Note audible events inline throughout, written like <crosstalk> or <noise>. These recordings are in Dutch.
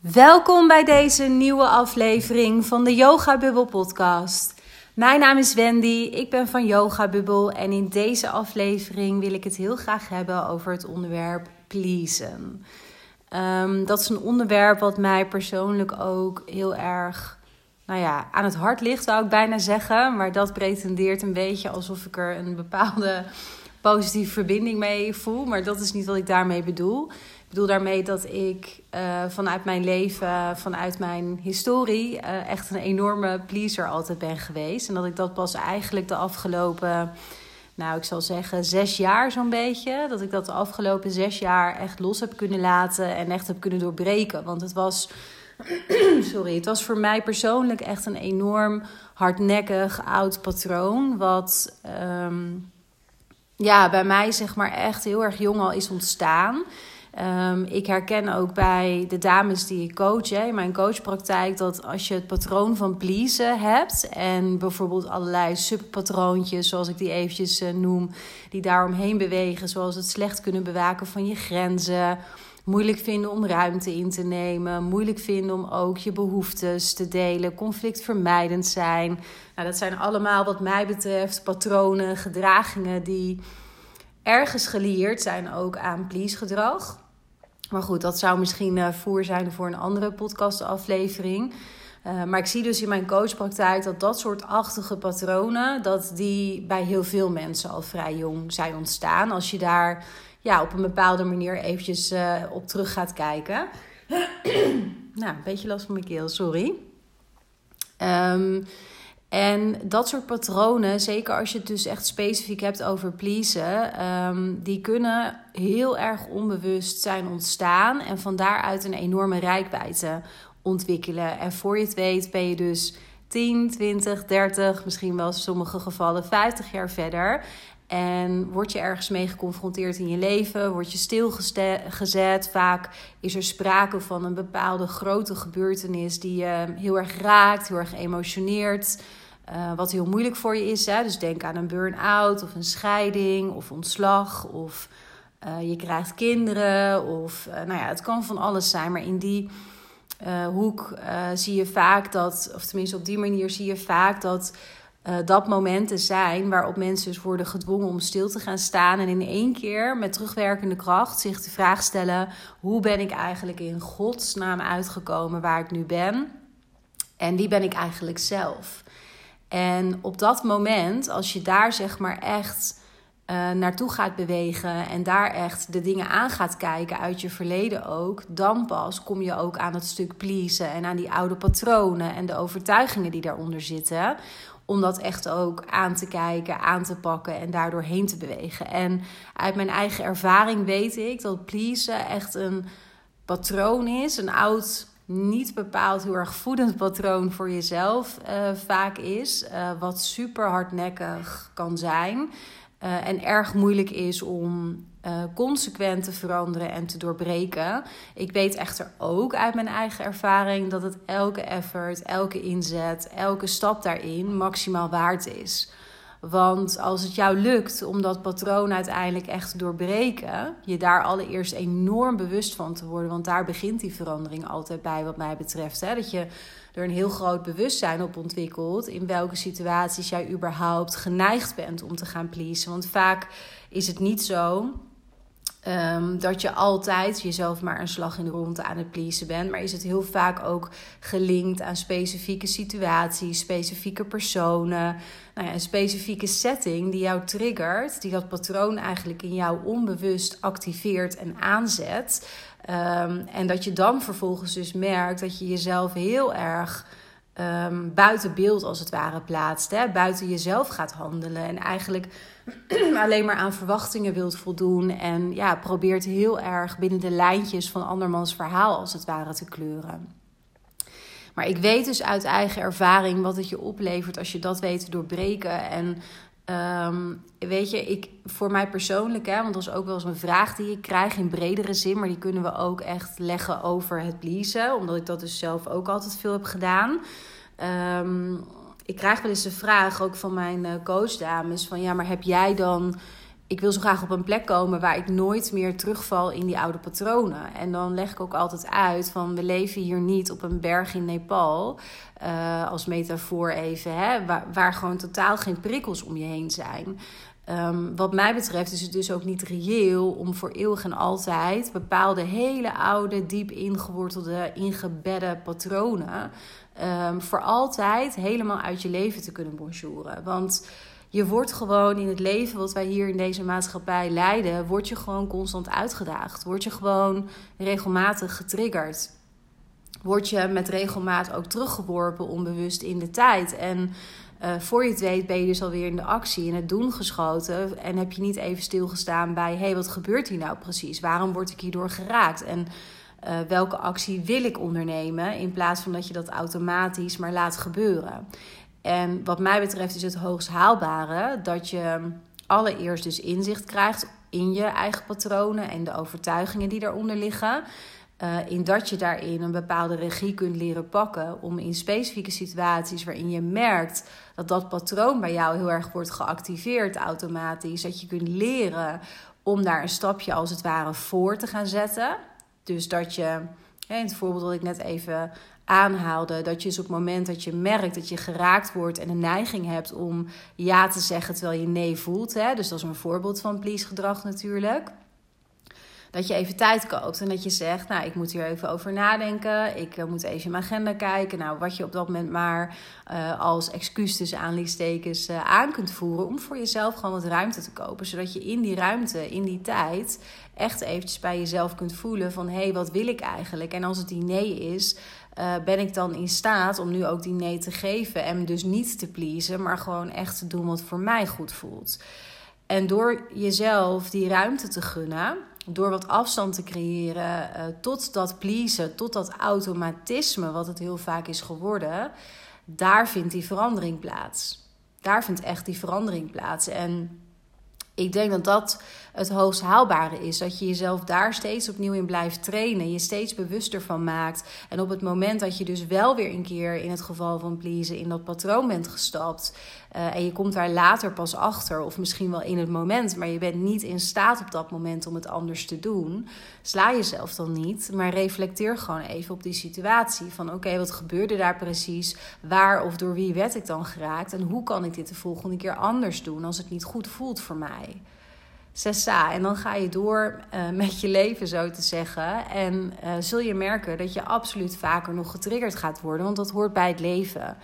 Welkom bij deze nieuwe aflevering van de Yoga Bubble podcast. Mijn naam is Wendy, ik ben van Yoga Bubble en in deze aflevering wil ik het heel graag hebben over het onderwerp pleasen. Um, dat is een onderwerp wat mij persoonlijk ook heel erg nou ja, aan het hart ligt, zou ik bijna zeggen. Maar dat pretendeert een beetje alsof ik er een bepaalde positieve verbinding mee voel. Maar dat is niet wat ik daarmee bedoel. Bedoel daarmee dat ik uh, vanuit mijn leven, vanuit mijn historie, uh, echt een enorme pleaser altijd ben geweest. En dat ik dat pas eigenlijk de afgelopen, nou ik zal zeggen, zes jaar zo'n beetje. Dat ik dat de afgelopen zes jaar echt los heb kunnen laten en echt heb kunnen doorbreken. Want het was, <clears throat> sorry, het was voor mij persoonlijk echt een enorm hardnekkig oud patroon. Wat um, ja, bij mij zeg maar echt heel erg jong al is ontstaan. Um, ik herken ook bij de dames die ik coach hè, in mijn coachpraktijk dat als je het patroon van pleasen hebt en bijvoorbeeld allerlei subpatroontjes, zoals ik die eventjes uh, noem, die daaromheen bewegen, zoals het slecht kunnen bewaken van je grenzen, moeilijk vinden om ruimte in te nemen, moeilijk vinden om ook je behoeftes te delen, conflictvermijdend zijn. Nou, dat zijn allemaal wat mij betreft patronen, gedragingen die ergens gelieerd zijn ook aan please gedrag. Maar goed, dat zou misschien uh, voer zijn voor een andere podcastaflevering. Uh, maar ik zie dus in mijn coachpraktijk dat dat soort achtige patronen, dat die bij heel veel mensen al vrij jong zijn ontstaan. Als je daar ja, op een bepaalde manier eventjes uh, op terug gaat kijken. <clears throat> nou, een beetje last van mijn keel, sorry. Um, en dat soort patronen, zeker als je het dus echt specifiek hebt over pleasen, um, die kunnen heel erg onbewust zijn ontstaan en van daaruit een enorme rijkwijde ontwikkelen. En voor je het weet ben je dus 10, 20, 30, misschien wel in sommige gevallen 50 jaar verder. En word je ergens mee geconfronteerd in je leven, word je stilgezet. Vaak is er sprake van een bepaalde grote gebeurtenis die je heel erg raakt, heel erg emotioneert. Uh, wat heel moeilijk voor je is. Hè? Dus denk aan een burn-out of een scheiding of ontslag of uh, je krijgt kinderen. Of uh, nou ja, het kan van alles zijn. Maar in die hoek zie je vaak dat, of tenminste op die manier zie je vaak dat dat momenten zijn waarop mensen dus worden gedwongen om stil te gaan staan. En in één keer met terugwerkende kracht zich de vraag stellen: hoe ben ik eigenlijk in godsnaam uitgekomen waar ik nu ben? En wie ben ik eigenlijk zelf? En op dat moment, als je daar zeg maar echt uh, naartoe gaat bewegen en daar echt de dingen aan gaat kijken uit je verleden ook, dan pas kom je ook aan het stuk pleasen en aan die oude patronen en de overtuigingen die daaronder zitten. Om dat echt ook aan te kijken, aan te pakken en daardoor heen te bewegen. En uit mijn eigen ervaring weet ik dat pleasen echt een patroon is, een oud niet bepaald heel erg voedend patroon voor jezelf uh, vaak is. Uh, wat super hardnekkig kan zijn. Uh, en erg moeilijk is om consequent te veranderen en te doorbreken. Ik weet echter ook uit mijn eigen ervaring dat het elke effort, elke inzet, elke stap daarin maximaal waard is. Want als het jou lukt om dat patroon uiteindelijk echt te doorbreken, je daar allereerst enorm bewust van te worden, want daar begint die verandering altijd bij, wat mij betreft. Hè? Dat je er een heel groot bewustzijn op ontwikkelt in welke situaties jij überhaupt geneigd bent om te gaan pleasen. Want vaak is het niet zo Um, dat je altijd jezelf maar een slag in de ronde aan het pleasen bent. Maar is het heel vaak ook gelinkt aan specifieke situaties, specifieke personen. Nou ja, een specifieke setting die jou triggert, die dat patroon eigenlijk in jou onbewust activeert en aanzet. Um, en dat je dan vervolgens dus merkt dat je jezelf heel erg um, buiten beeld als het ware plaatst. Hè? Buiten jezelf gaat handelen. En eigenlijk <clears throat> alleen maar aan verwachtingen wilt voldoen. En ja, probeert heel erg binnen de lijntjes van andermans verhaal als het ware te kleuren. Maar ik weet dus uit eigen ervaring wat het je oplevert als je dat weet te doorbreken. En um, weet je, ik, voor mij persoonlijk, hè, want dat is ook wel eens een vraag die ik krijg in bredere zin, maar die kunnen we ook echt leggen over het pleasen, omdat ik dat dus zelf ook altijd veel heb gedaan. Um, ik krijg wel eens de vraag ook van mijn uh, coachdames: van ja, maar heb jij dan ik wil zo graag op een plek komen waar ik nooit meer terugval in die oude patronen. En dan leg ik ook altijd uit van we leven hier niet op een berg in Nepal. Uh, als metafoor even, hè, waar, gewoon totaal geen prikkels om je heen zijn. Um, wat mij betreft is het dus ook niet reëel om voor eeuwig en altijd bepaalde hele oude, diep ingewortelde, ingebedde patronen um, voor altijd helemaal uit je leven te kunnen bonjouren. Want je wordt gewoon in het leven wat wij hier in deze maatschappij leiden, word je gewoon constant uitgedaagd. Word je gewoon regelmatig getriggerd. Word je met regelmaat ook teruggeworpen onbewust in de tijd. En uh, voor je het weet ben je dus alweer in de actie, in het doen geschoten. En heb je niet even stilgestaan bij: hé, hey, wat gebeurt hier nou precies? Waarom word ik hierdoor geraakt? En uh, welke actie wil ik ondernemen? In plaats van dat je dat automatisch maar laat gebeuren. En wat mij betreft is het hoogst haalbare dat je allereerst dus inzicht krijgt in je eigen patronen en de overtuigingen die daaronder liggen. Uh, in dat je daarin een bepaalde regie kunt leren pakken om in specifieke situaties waarin je merkt dat dat patroon bij jou heel erg wordt geactiveerd automatisch, dat je kunt leren om daar een stapje als het ware voor te gaan zetten. Dus dat je, in het voorbeeld dat ik net even aanhaalde. Dat je dus op het moment dat je merkt dat je geraakt wordt en een neiging hebt om ja te zeggen terwijl je nee voelt. Hè? Dus dat is een voorbeeld van please gedrag natuurlijk. Dat je even tijd koopt en dat je zegt, nou ik moet hier even over nadenken. Ik eh, moet even in mijn agenda kijken. Nou, wat je op dat moment maar uh, als excuus tussen uh, aan kunt voeren. Om voor jezelf gewoon wat ruimte te kopen. Zodat je in die ruimte, in die tijd, echt eventjes bij jezelf kunt voelen van... hé, hey, wat wil ik eigenlijk? En als het die nee is, uh, ben ik dan in staat om nu ook die nee te geven en dus niet te pleasen, maar gewoon echt te doen wat voor mij goed voelt. En door jezelf die ruimte te gunnen, door wat afstand te creëren uh, tot dat pleasen, tot dat automatisme, wat het heel vaak is geworden, daar vindt die verandering plaats. Daar vindt echt die verandering plaats. En ik denk dat dat het hoogst haalbare is. Dat je jezelf daar steeds opnieuw in blijft trainen. Je steeds bewuster van maakt. En op het moment dat je dus wel weer een keer in het geval van pleasen in dat patroon bent gestapt. Uh, en je komt daar later pas achter. Of misschien wel in het moment. Maar je bent niet in staat op dat moment om het anders te doen. Sla jezelf dan niet. Maar reflecteer gewoon even op die situatie. Van oké, wat gebeurde daar precies? Waar of door wie werd ik dan geraakt? En hoe kan ik dit de volgende keer anders doen als het niet goed voelt voor mij? Sessa. En dan ga je door uh, met je leven, zo te zeggen. En uh, zul je merken dat je absoluut vaker nog getriggerd gaat worden, want dat hoort bij het leven.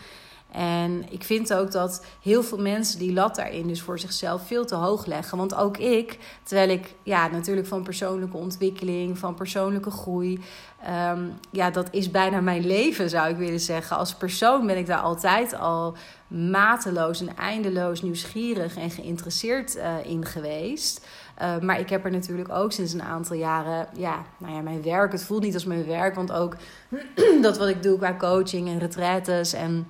En ik vind ook dat heel veel mensen die lat daarin dus voor zichzelf veel te hoog leggen. Want ook ik, terwijl ik ja, natuurlijk van persoonlijke ontwikkeling, van persoonlijke groei. Um, ja, dat is bijna mijn leven, zou ik willen zeggen. Als persoon ben ik daar altijd al mateloos en eindeloos nieuwsgierig en geïnteresseerd uh, in geweest. Uh, maar ik heb er natuurlijk ook sinds een aantal jaren, ja, nou ja, mijn werk. Het voelt niet als mijn werk, want ook <clears throat> dat wat ik doe qua coaching en retraites en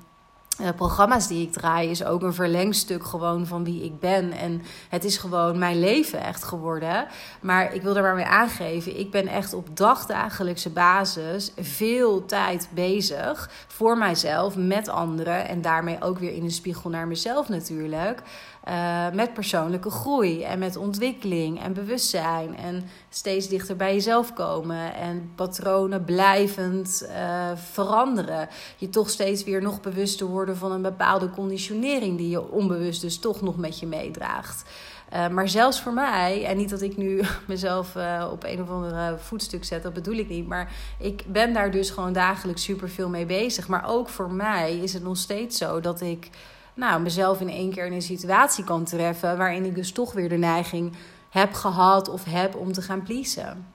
uh, programma's die ik draai is ook een verlengstuk gewoon van wie ik ben. En het is gewoon mijn leven echt geworden. Maar ik wil er maar mee aangeven, ik ben echt op dagdagelijkse basis veel tijd bezig voor mijzelf, met anderen. En daarmee ook weer in een spiegel naar mezelf natuurlijk. Uh, met persoonlijke groei en met ontwikkeling en bewustzijn. En steeds dichter bij jezelf komen. En patronen blijvend uh, veranderen. Je toch steeds weer nog bewuster worden van een bepaalde conditionering die je onbewust dus toch nog met je meedraagt. Uh, maar zelfs voor mij, en niet dat ik nu <laughs> mezelf op een of andere voetstuk zet, dat bedoel ik niet. Maar ik ben daar dus gewoon dagelijks super veel mee bezig. Maar ook voor mij is het nog steeds zo dat ik nou, mezelf in één keer in een situatie kan treffen waarin ik dus toch weer de neiging heb gehad of heb om te gaan pleasen.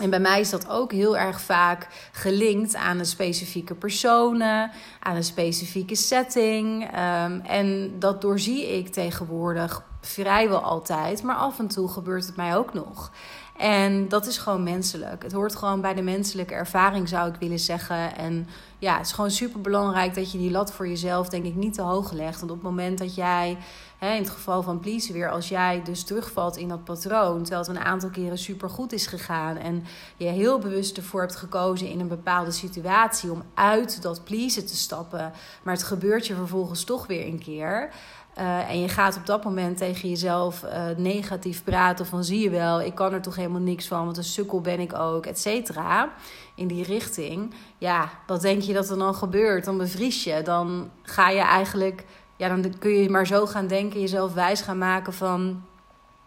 En bij mij is dat ook heel erg vaak gelinkt aan een specifieke personen, aan een specifieke setting. Um, en dat doorzie ik tegenwoordig vrijwel altijd, maar af en toe gebeurt het mij ook nog. En dat is gewoon menselijk. Het hoort gewoon bij de menselijke ervaring, zou ik willen zeggen. En ja, het is gewoon super belangrijk dat je die lat voor jezelf, denk ik, niet te hoog legt. Want op het moment dat jij, hè, in het geval van pleasen weer, als jij dus terugvalt in dat patroon, terwijl het een aantal keren super goed is gegaan en je heel bewust ervoor hebt gekozen in een bepaalde situatie om uit dat pleasen te stappen, maar het gebeurt je vervolgens toch weer een keer Uh, en je gaat op dat moment tegen jezelf uh, negatief praten van zie je wel, ik kan er toch helemaal niks van, want een sukkel ben ik ook, et cetera. In die richting. Ja, wat denk je dat er dan gebeurt? Dan bevries je. Dan ga je eigenlijk, ja, dan kun je maar zo gaan denken, jezelf wijs gaan maken van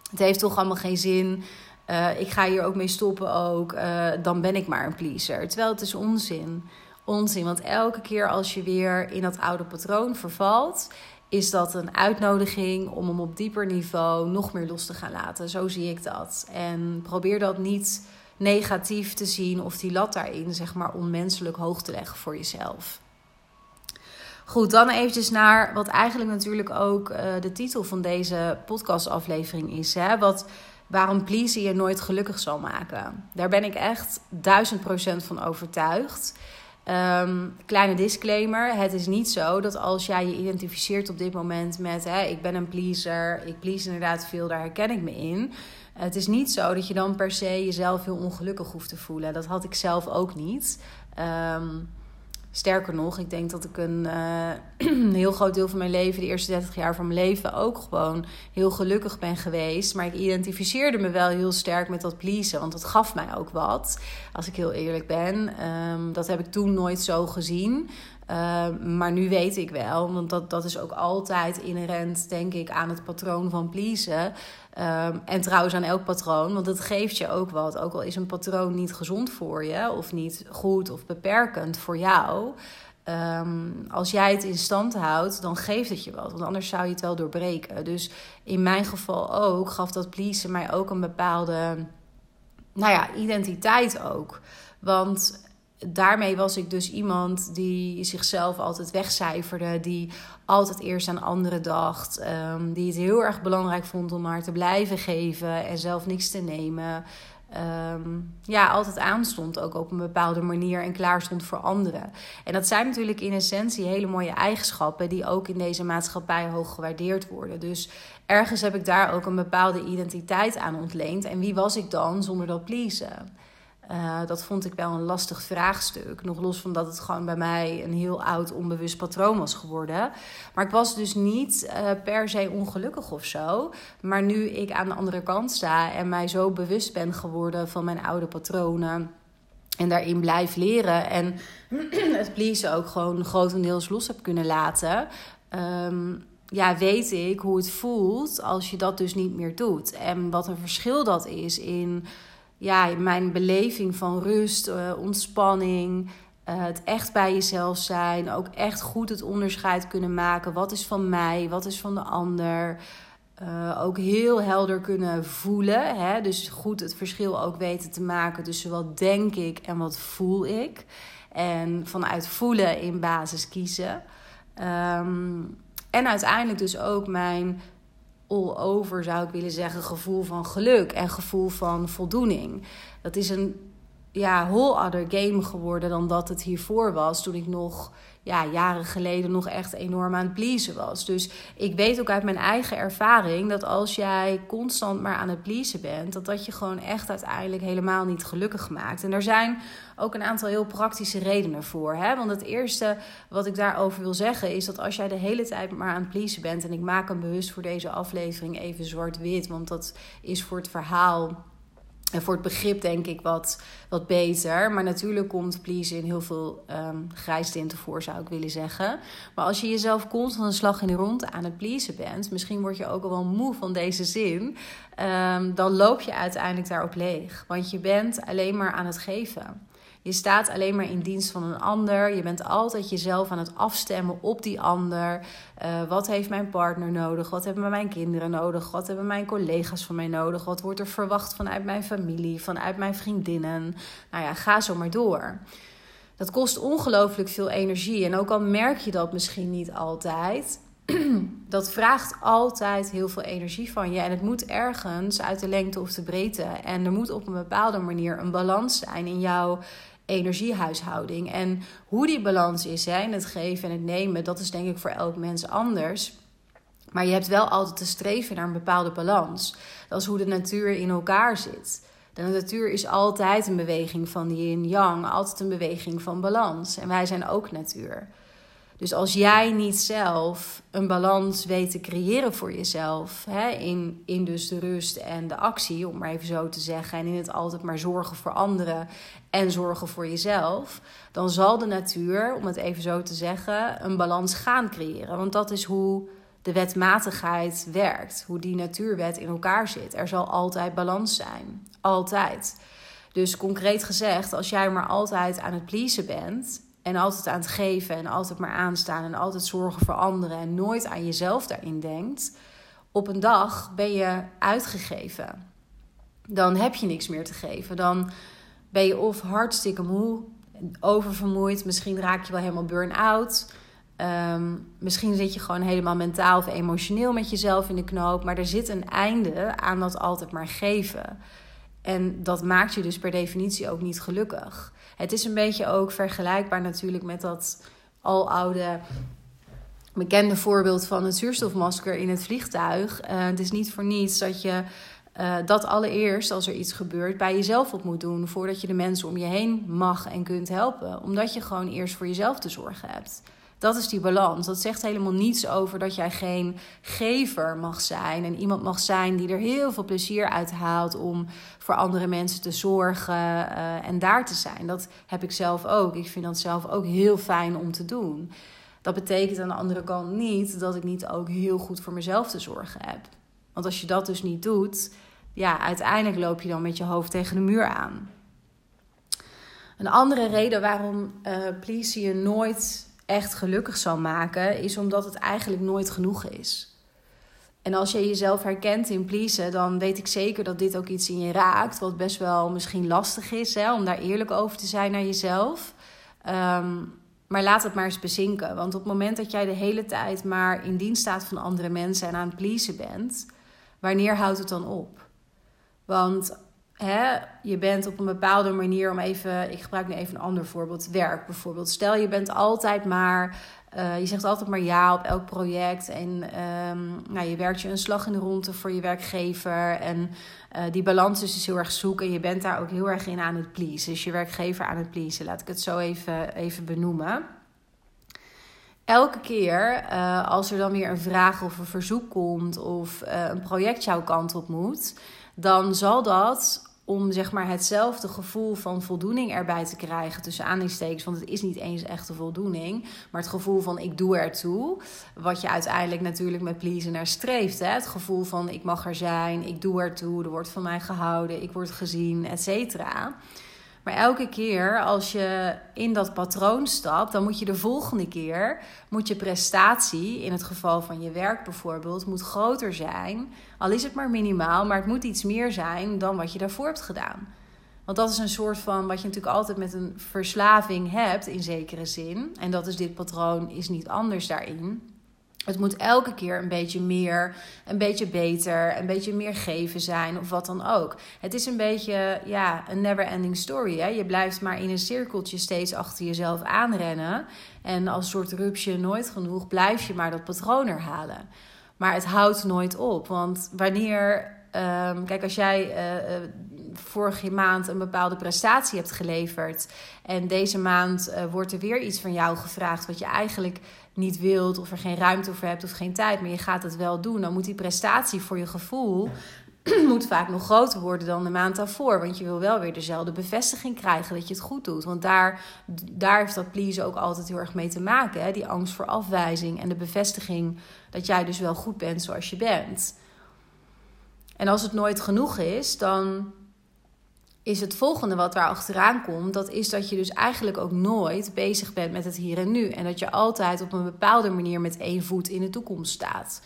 het heeft toch allemaal geen zin. Uh, ik ga hier ook mee stoppen ook. dan ben ik maar een pleaser. Terwijl het is onzin. Onzin, want elke keer als je weer in dat oude patroon vervalt, is dat een uitnodiging om hem op dieper niveau nog meer los te gaan laten. Zo zie ik dat. En probeer dat niet negatief te zien of die lat daarin zeg maar onmenselijk hoog te leggen voor jezelf. Goed, dan eventjes naar wat eigenlijk natuurlijk ook uh, de titel van deze podcastaflevering is. Hè? Wat, waarom pleasen je nooit gelukkig zal maken. Daar ben ik echt duizend procent van overtuigd. Um, kleine disclaimer: het is niet zo dat als jij je identificeert op dit moment met hè, ik ben een pleaser, ik please inderdaad veel, daar herken ik me in. Het is niet zo dat je dan per se jezelf heel ongelukkig hoeft te voelen. Dat had ik zelf ook niet. Um, Sterker nog, ik denk dat ik een, uh, <clears throat> een, heel groot deel van mijn leven, de eerste 30 jaar van mijn leven, ook gewoon heel gelukkig ben geweest. Maar ik identificeerde me wel heel sterk met dat pleasen, want dat gaf mij ook wat, als ik heel eerlijk ben. Um, dat heb ik toen nooit zo gezien. Ehm, maar nu weet ik wel, want dat, dat is ook altijd inherent, denk ik, aan het patroon van pleasen. Ehm, en trouwens aan elk patroon, want het geeft je ook wat. Ook al is een patroon niet gezond voor je, of niet goed of beperkend voor jou. Ehm, als jij het in stand houdt, dan geeft het je wat. Want anders zou je het wel doorbreken. Dus in mijn geval ook gaf dat pleasen mij ook een bepaalde nou ja, identiteit ook. Want daarmee was ik dus iemand die zichzelf altijd wegcijferde, die altijd eerst aan anderen dacht, um, die het heel erg belangrijk vond om maar te blijven geven en zelf niks te nemen. Um, ja, altijd aanstond, ook op een bepaalde manier en klaar stond voor anderen. En dat zijn natuurlijk in essentie hele mooie eigenschappen die ook in deze maatschappij hoog gewaardeerd worden. Dus ergens heb ik daar ook een bepaalde identiteit aan ontleend. En wie was ik dan zonder dat pleasen? Uh, dat vond ik wel een lastig vraagstuk. Nog los van dat het gewoon bij mij een heel oud onbewust patroon was geworden. Maar ik was dus niet uh, per se ongelukkig of zo. Maar nu ik aan de andere kant sta en mij zo bewust ben geworden van mijn oude patronen. En daarin blijf leren. En <clears throat> het pleasen ook gewoon grotendeels los heb kunnen laten. Um, ja, weet ik hoe het voelt als je dat dus niet meer doet. En wat een verschil dat is in ja, mijn beleving van rust, uh, ontspanning, uh, het echt bij jezelf zijn, ook echt goed het onderscheid kunnen maken. Wat is van mij, wat is van de ander. Uh, ook heel helder kunnen voelen. Hè? Dus goed het verschil ook weten te maken tussen wat denk ik en wat voel ik. En vanuit voelen in basis kiezen. Um, en uiteindelijk dus ook mijn all over, zou ik willen zeggen, gevoel van geluk en gevoel van voldoening. Dat is een ja, whole other game geworden dan dat het hiervoor was toen ik nog ja, jaren geleden nog echt enorm aan het pleasen was. Dus ik weet ook uit mijn eigen ervaring dat als jij constant maar aan het pleasen bent, dat dat je gewoon echt uiteindelijk helemaal niet gelukkig maakt. En er zijn ook een aantal heel praktische redenen voor. Hè? Want het eerste wat ik daarover wil zeggen is dat als jij de hele tijd maar aan het pleasen bent, en ik maak hem bewust voor deze aflevering even zwart-wit, want dat is voor het verhaal voor het begrip denk ik wat, wat beter. Maar natuurlijk komt please in heel veel um, grijstinten voor, zou ik willen zeggen. Maar als je jezelf constant een slag in de ronde aan het pleasen bent... misschien word je ook al wel moe van deze zin... Um, dan loop je uiteindelijk daarop leeg. Want je bent alleen maar aan het geven. Je staat alleen maar in dienst van een ander. Je bent altijd jezelf aan het afstemmen op die ander. Uh, wat heeft mijn partner nodig? Wat hebben mijn kinderen nodig? Wat hebben mijn collega's van mij nodig? Wat wordt er verwacht vanuit mijn familie, vanuit mijn vriendinnen? Nou ja, ga zo maar door. Dat kost ongelooflijk veel energie. En ook al merk je dat misschien niet altijd, <clears throat> dat vraagt altijd heel veel energie van je. En het moet ergens uit de lengte of de breedte. En er moet op een bepaalde manier een balans zijn in jouw energiehuishouding. En hoe die balans is hè, het geven en het nemen, dat is denk ik voor elk mens anders. Maar je hebt wel altijd te streven naar een bepaalde balans. Dat is hoe de natuur in elkaar zit. De natuur is altijd een beweging van yin-yang, altijd een beweging van balans. En wij zijn ook natuur. Dus als jij niet zelf een balans weet te creëren voor jezelf, hè, in, in dus de rust en de actie, om maar even zo te zeggen, en in het altijd maar zorgen voor anderen en zorgen voor jezelf, dan zal de natuur, om het even zo te zeggen, een balans gaan creëren. Want dat is hoe de wetmatigheid werkt, hoe die natuurwet in elkaar zit. Er zal altijd balans zijn. Altijd. Dus concreet gezegd, als jij maar altijd aan het pleasen bent en altijd aan het geven en altijd maar aanstaan en altijd zorgen voor anderen en nooit aan jezelf daarin denkt, op een dag ben je uitgegeven. Dan heb je niks meer te geven. Dan ben je of hartstikke moe, oververmoeid, misschien raak je wel helemaal burn-out. Ehm, misschien zit je gewoon helemaal mentaal of emotioneel met jezelf in de knoop, maar er zit een einde aan dat altijd maar geven. En dat maakt je dus per definitie ook niet gelukkig. Het is een beetje ook vergelijkbaar natuurlijk met dat aloude bekende voorbeeld van het zuurstofmasker in het vliegtuig. Uh, het is niet voor niets dat je uh, dat allereerst, als er iets gebeurt, bij jezelf op moet doen. Voordat je de mensen om je heen mag en kunt helpen. Omdat je gewoon eerst voor jezelf te zorgen hebt. Dat is die balans. Dat zegt helemaal niets over dat jij geen gever mag zijn. En iemand mag zijn die er heel veel plezier uit haalt om voor andere mensen te zorgen uh, en daar te zijn. Dat heb ik zelf ook. Ik vind dat zelf ook heel fijn om te doen. Dat betekent aan de andere kant niet dat ik niet ook heel goed voor mezelf te zorgen heb. Want als je dat dus niet doet, ja, uiteindelijk loop je dan met je hoofd tegen de muur aan. Een andere reden waarom uh, please je nooit echt gelukkig zal maken, is omdat het eigenlijk nooit genoeg is. En als je jezelf herkent in pleasen, dan weet ik zeker dat dit ook iets in je raakt, wat best wel misschien lastig is, hè, om daar eerlijk over te zijn naar jezelf. Um, maar laat het maar eens bezinken. Want op het moment dat jij de hele tijd maar in dienst staat van andere mensen en aan het pleasen bent, wanneer houdt het dan op? Want hè, je bent op een bepaalde manier om even, ik gebruik nu even een ander voorbeeld, werk bijvoorbeeld. Stel je bent altijd maar, uh, je zegt altijd maar ja op elk project en um, nou, je werkt je een slag in de ronde voor je werkgever en uh, die balans is dus heel erg zoeken en je bent daar ook heel erg in aan het pleasen. Dus je werkgever aan het pleasen, laat ik het zo even, even benoemen elke keer uh, als er dan weer een vraag of een verzoek komt of een project jouw kant op moet, dan zal dat om zeg maar hetzelfde gevoel van voldoening erbij te krijgen tussen aanhalingstekens, want het is niet eens echte voldoening, maar het gevoel van ik doe ertoe, wat je uiteindelijk natuurlijk met pleasen naar streeft, hè? het gevoel van ik mag er zijn, ik doe ertoe, er wordt van mij gehouden, ik word gezien, et cetera. Maar elke keer als je in dat patroon stapt, dan moet je de volgende keer, moet je prestatie, in het geval van je werk bijvoorbeeld, moet groter zijn. Al is het maar minimaal, maar het moet iets meer zijn dan wat je daarvoor hebt gedaan. Want dat is een soort van wat je natuurlijk altijd met een verslaving hebt, in zekere zin. En dat is dit patroon, is niet anders daarin. Het moet elke keer een beetje meer, een beetje beter, een beetje meer geven zijn of wat dan ook. Het is een beetje ja, een never ending story. Hè? Je blijft maar in een cirkeltje steeds achter jezelf aanrennen. En als soort rupsje nooit genoeg blijf je maar dat patroon herhalen. Maar het houdt nooit op. Want wanneer Um, kijk, als jij uh, vorige maand een bepaalde prestatie hebt geleverd en deze maand uh, wordt er weer iets van jou gevraagd wat je eigenlijk niet wilt of er geen ruimte voor hebt of geen tijd, maar je gaat het wel doen, dan moet die prestatie voor je gevoel <clears throat> moet vaak nog groter worden dan de maand daarvoor. Want je wil wel weer dezelfde bevestiging krijgen dat je het goed doet. Want daar, daar heeft dat please ook altijd heel erg mee te maken. Hè? Die angst voor afwijzing en de bevestiging dat jij dus wel goed bent zoals je bent. En als het nooit genoeg is, dan is het volgende wat daar achteraan komt, dat is dat je dus eigenlijk ook nooit bezig bent met het hier en nu. En dat je altijd op een bepaalde manier met één voet in de toekomst staat.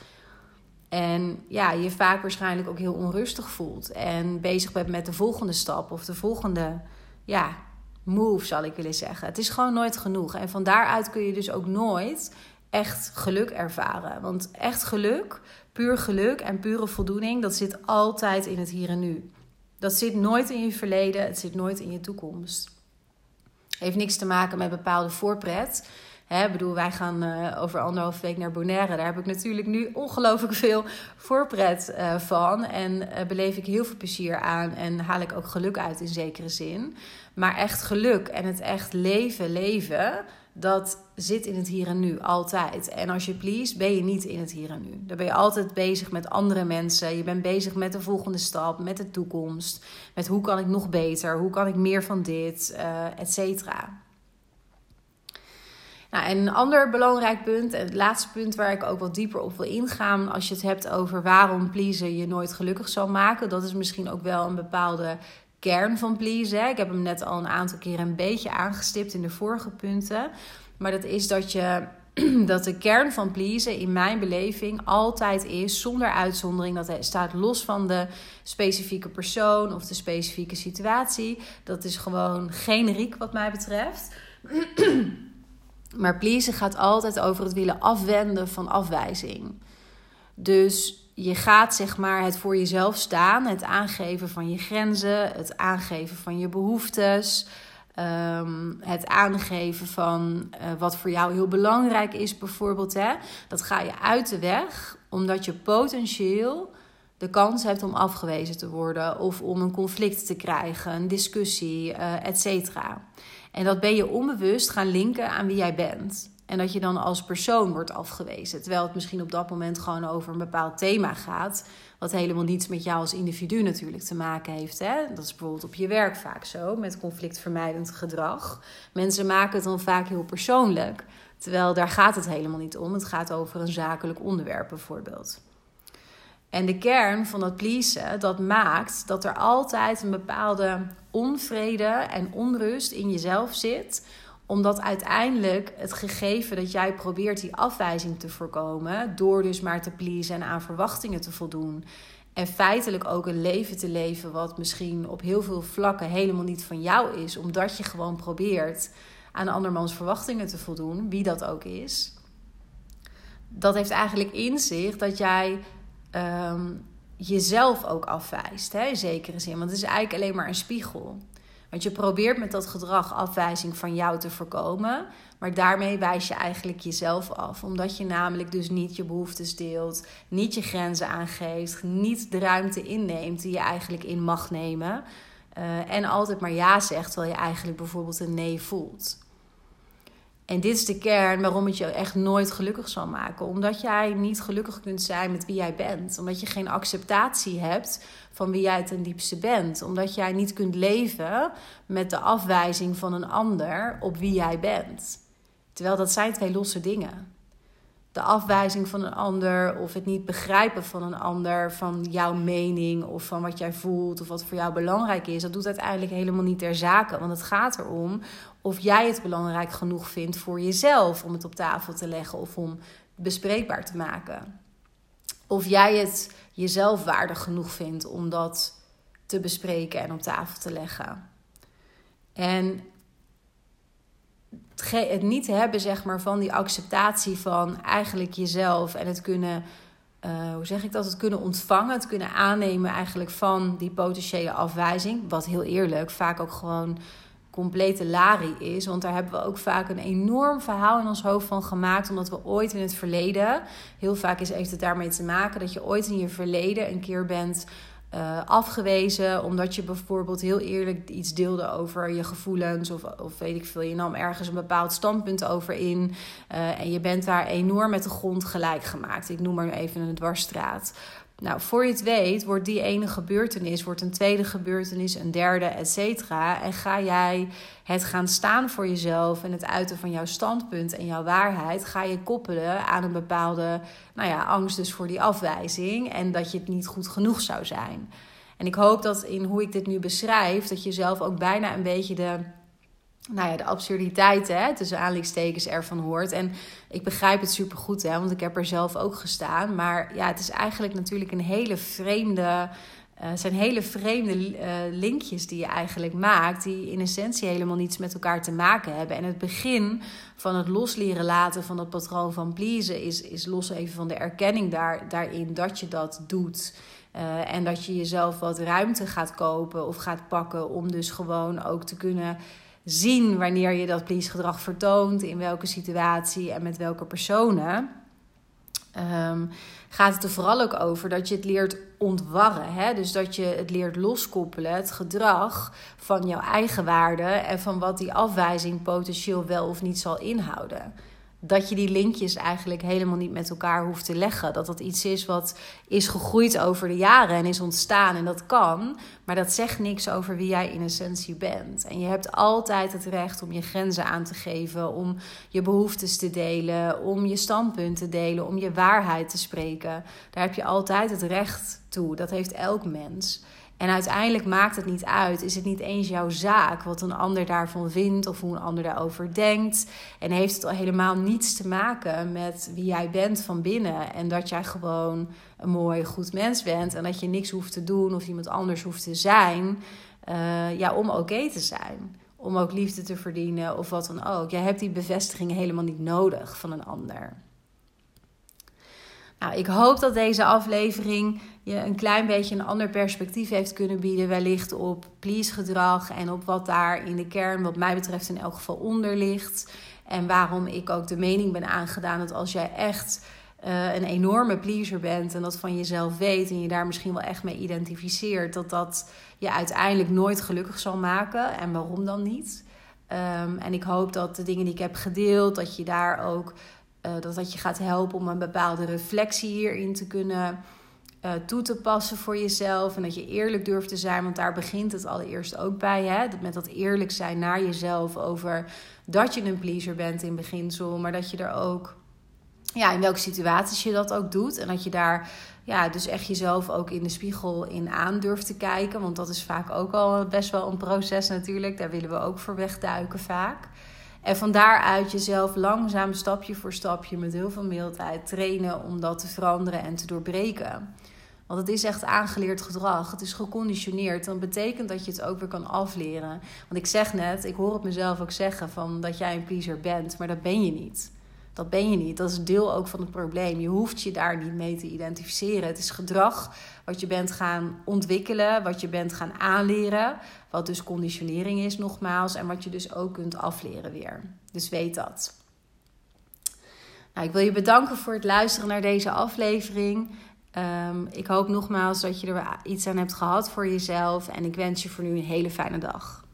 En ja, je vaak waarschijnlijk ook heel onrustig voelt. En bezig bent met de volgende stap of de volgende ja, move, zal ik willen zeggen. Het is gewoon nooit genoeg. En van daaruit kun je dus ook nooit echt geluk ervaren. Want echt geluk, puur geluk en pure voldoening, dat zit altijd in het hier en nu. Dat zit nooit in je verleden, het zit nooit in je toekomst. Heeft niks te maken met bepaalde voorpret. Hè, bedoel, wij gaan uh, over anderhalf week naar Bonaire. Daar heb ik natuurlijk nu ongelooflijk veel voorpret uh, van. En uh, beleef ik heel veel plezier aan. En haal ik ook geluk uit in zekere zin. Maar echt geluk en het echt leven, leven. Dat zit in het hier en nu, altijd. En als je please, ben je niet in het hier en nu. Dan ben je altijd bezig met andere mensen. Je bent bezig met de volgende stap, met de toekomst. Met hoe kan ik nog beter, hoe kan ik meer van dit, uh, et cetera. Nou, en een ander belangrijk punt, en het laatste punt waar ik ook wat dieper op wil ingaan, als je het hebt over waarom pleasen je nooit gelukkig zal maken, dat is misschien ook wel een bepaalde kern van pleasen. Ik heb hem net al een aantal keren een beetje aangestipt in de vorige punten. Maar dat is dat je <clears throat> dat de kern van pleasen in mijn beleving altijd is, zonder uitzondering, dat het staat los van de specifieke persoon of de specifieke situatie. Dat is gewoon generiek wat mij betreft. <clears throat> Maar pleasen gaat altijd over het willen afwenden van afwijzing. Dus je gaat zeg maar het voor jezelf staan, het aangeven van je grenzen, het aangeven van je behoeftes, ehm, het aangeven van uh, wat voor jou heel belangrijk is, bijvoorbeeld. Hè? Dat ga je uit de weg, omdat je potentieel de kans hebt om afgewezen te worden of om een conflict te krijgen, een discussie, uh, et cetera. En dat ben je onbewust gaan linken aan wie jij bent. En dat je dan als persoon wordt afgewezen. Terwijl het misschien op dat moment gewoon over een bepaald thema gaat. Wat helemaal niets met jou als individu natuurlijk te maken heeft. Hè? Dat is bijvoorbeeld op je werk vaak zo, met conflictvermijdend gedrag. Mensen maken het dan vaak heel persoonlijk. Terwijl daar gaat het helemaal niet om. Het gaat over een zakelijk onderwerp bijvoorbeeld. En de kern van dat pleasen, dat maakt dat er altijd een bepaalde onvrede en onrust in jezelf zit omdat uiteindelijk het gegeven dat jij probeert die afwijzing te voorkomen, door dus maar te pleasen en aan verwachtingen te voldoen, en feitelijk ook een leven te leven wat misschien op heel veel vlakken helemaal niet van jou is, omdat je gewoon probeert aan andermans verwachtingen te voldoen, wie dat ook is. Dat heeft eigenlijk in zich dat jij um, jezelf ook afwijst, hè, in zekere zin. Want het is eigenlijk alleen maar een spiegel. Want je probeert met dat gedrag afwijzing van jou te voorkomen. Maar daarmee wijs je eigenlijk jezelf af. Omdat je namelijk dus niet je behoeftes deelt, niet je grenzen aangeeft, niet de ruimte inneemt die je eigenlijk in mag nemen. Uh, en altijd maar ja zegt, terwijl je eigenlijk bijvoorbeeld een nee voelt. En dit is de kern waarom het je echt nooit gelukkig zal maken. Omdat jij niet gelukkig kunt zijn met wie jij bent. Omdat je geen acceptatie hebt van wie jij ten diepste bent. Omdat jij niet kunt leven met de afwijzing van een ander op wie jij bent. Terwijl dat zijn twee losse dingen. De afwijzing van een ander of het niet begrijpen van een ander, van jouw mening of van wat jij voelt of wat voor jou belangrijk is, dat doet uiteindelijk helemaal niet ter zake. Want het gaat erom of jij het belangrijk genoeg vindt voor jezelf om het op tafel te leggen of om bespreekbaar te maken. Of jij het jezelf waardig genoeg vindt om dat te bespreken en op tafel te leggen. En het niet hebben zeg maar, van die acceptatie van eigenlijk jezelf en het kunnen, uh, hoe zeg ik dat, het kunnen ontvangen, het kunnen aannemen eigenlijk van die potentiële afwijzing. Wat heel eerlijk vaak ook gewoon complete lari is. Want daar hebben we ook vaak een enorm verhaal in ons hoofd van gemaakt. Omdat we ooit in het verleden, heel vaak is, heeft het daarmee te maken dat je ooit in je verleden een keer bent uh, afgewezen. Omdat je bijvoorbeeld heel eerlijk iets deelde over je gevoelens. Of, of weet ik veel, je nam ergens een bepaald standpunt over in. Uh, en je bent daar enorm met de grond gelijk gemaakt. Ik noem maar even een dwarsstraat. Nou, voor je het weet, wordt die ene gebeurtenis, wordt een tweede gebeurtenis, een derde, et cetera. En ga jij het gaan staan voor jezelf en het uiten van jouw standpunt en jouw waarheid, ga je koppelen aan een bepaalde, nou ja, angst dus voor die afwijzing en dat je het niet goed genoeg zou zijn. En ik hoop dat in hoe ik dit nu beschrijf, dat je zelf ook bijna een beetje de nou ja, de absurditeit hè, tussen aanleidingstekens ervan hoort. En ik begrijp het supergoed, hè, want ik heb er zelf ook gestaan. Maar ja, het is eigenlijk natuurlijk een hele vreemde... Uh, zijn hele vreemde uh, linkjes die je eigenlijk maakt, die in essentie helemaal niets met elkaar te maken hebben. En het begin van het losleren laten van dat patroon van pleasen is, is los even van de erkenning daar, daarin dat je dat doet. Uh, en dat je jezelf wat ruimte gaat kopen of gaat pakken om dus gewoon ook te kunnen zien wanneer je dat please gedrag vertoont, in welke situatie en met welke personen. um, gaat het er vooral ook over dat je het leert ontwarren. Hè? Dus dat je het leert loskoppelen, het gedrag van jouw eigen waarde en van wat die afwijzing potentieel wel of niet zal inhouden dat je die linkjes eigenlijk helemaal niet met elkaar hoeft te leggen. Dat dat iets is wat is gegroeid over de jaren en is ontstaan en dat kan. Maar dat zegt niks over wie jij in essentie bent. En je hebt altijd het recht om je grenzen aan te geven, om je behoeftes te delen, om je standpunt te delen, om je waarheid te spreken. Daar heb je altijd het recht toe. Dat heeft elk mens. En uiteindelijk maakt het niet uit. Is het niet eens jouw zaak wat een ander daarvan vindt of hoe een ander daarover denkt. En heeft het al helemaal niets te maken met wie jij bent van binnen. En dat jij gewoon een mooi, goed mens bent. En dat je niks hoeft te doen of iemand anders hoeft te zijn. Uh, ja, om oké te zijn. Om ook liefde te verdienen of wat dan ook. Jij hebt die bevestiging helemaal niet nodig van een ander. Nou, ik hoop dat deze aflevering je een klein beetje een ander perspectief heeft kunnen bieden, wellicht op please gedrag en op wat daar in de kern, wat mij betreft, in elk geval onder ligt. En waarom ik ook de mening ben aangedaan dat als jij echt uh, een enorme pleaser bent en dat van jezelf weet en je daar misschien wel echt mee identificeert, dat dat je uiteindelijk nooit gelukkig zal maken. En waarom dan niet? Um, en ik hoop dat de dingen die ik heb gedeeld, dat je daar ook uh, dat dat je gaat helpen om een bepaalde reflectie hierin te kunnen uh, toe te passen voor jezelf. En dat je eerlijk durft te zijn, want daar begint het allereerst ook bij. Hè? Met dat eerlijk zijn naar jezelf over dat je een pleaser bent in beginsel, maar dat je er ook, ja, in welke situaties je dat ook doet. En dat je daar, ja, dus echt jezelf ook in de spiegel in aan durft te kijken. Want dat is vaak ook al best wel een proces natuurlijk. Daar willen we ook voor wegduiken vaak. En van daaruit jezelf langzaam stapje voor stapje met heel veel mildheid trainen om dat te veranderen en te doorbreken. Want het is echt aangeleerd gedrag. Het is geconditioneerd. Dan betekent dat je het ook weer kan afleren. Want ik zeg net, ik hoor het mezelf ook zeggen van dat jij een pleaser bent, maar dat ben je niet. Dat ben je niet. Dat is deel ook van het probleem. Je hoeft je daar niet mee te identificeren. Het is gedrag wat je bent gaan ontwikkelen, wat je bent gaan aanleren, wat dus conditionering is nogmaals en wat je dus ook kunt afleren weer. Dus weet dat. Nou, ik wil je bedanken voor het luisteren naar deze aflevering. Um, ik hoop nogmaals dat je er iets aan hebt gehad voor jezelf en ik wens je voor nu een hele fijne dag.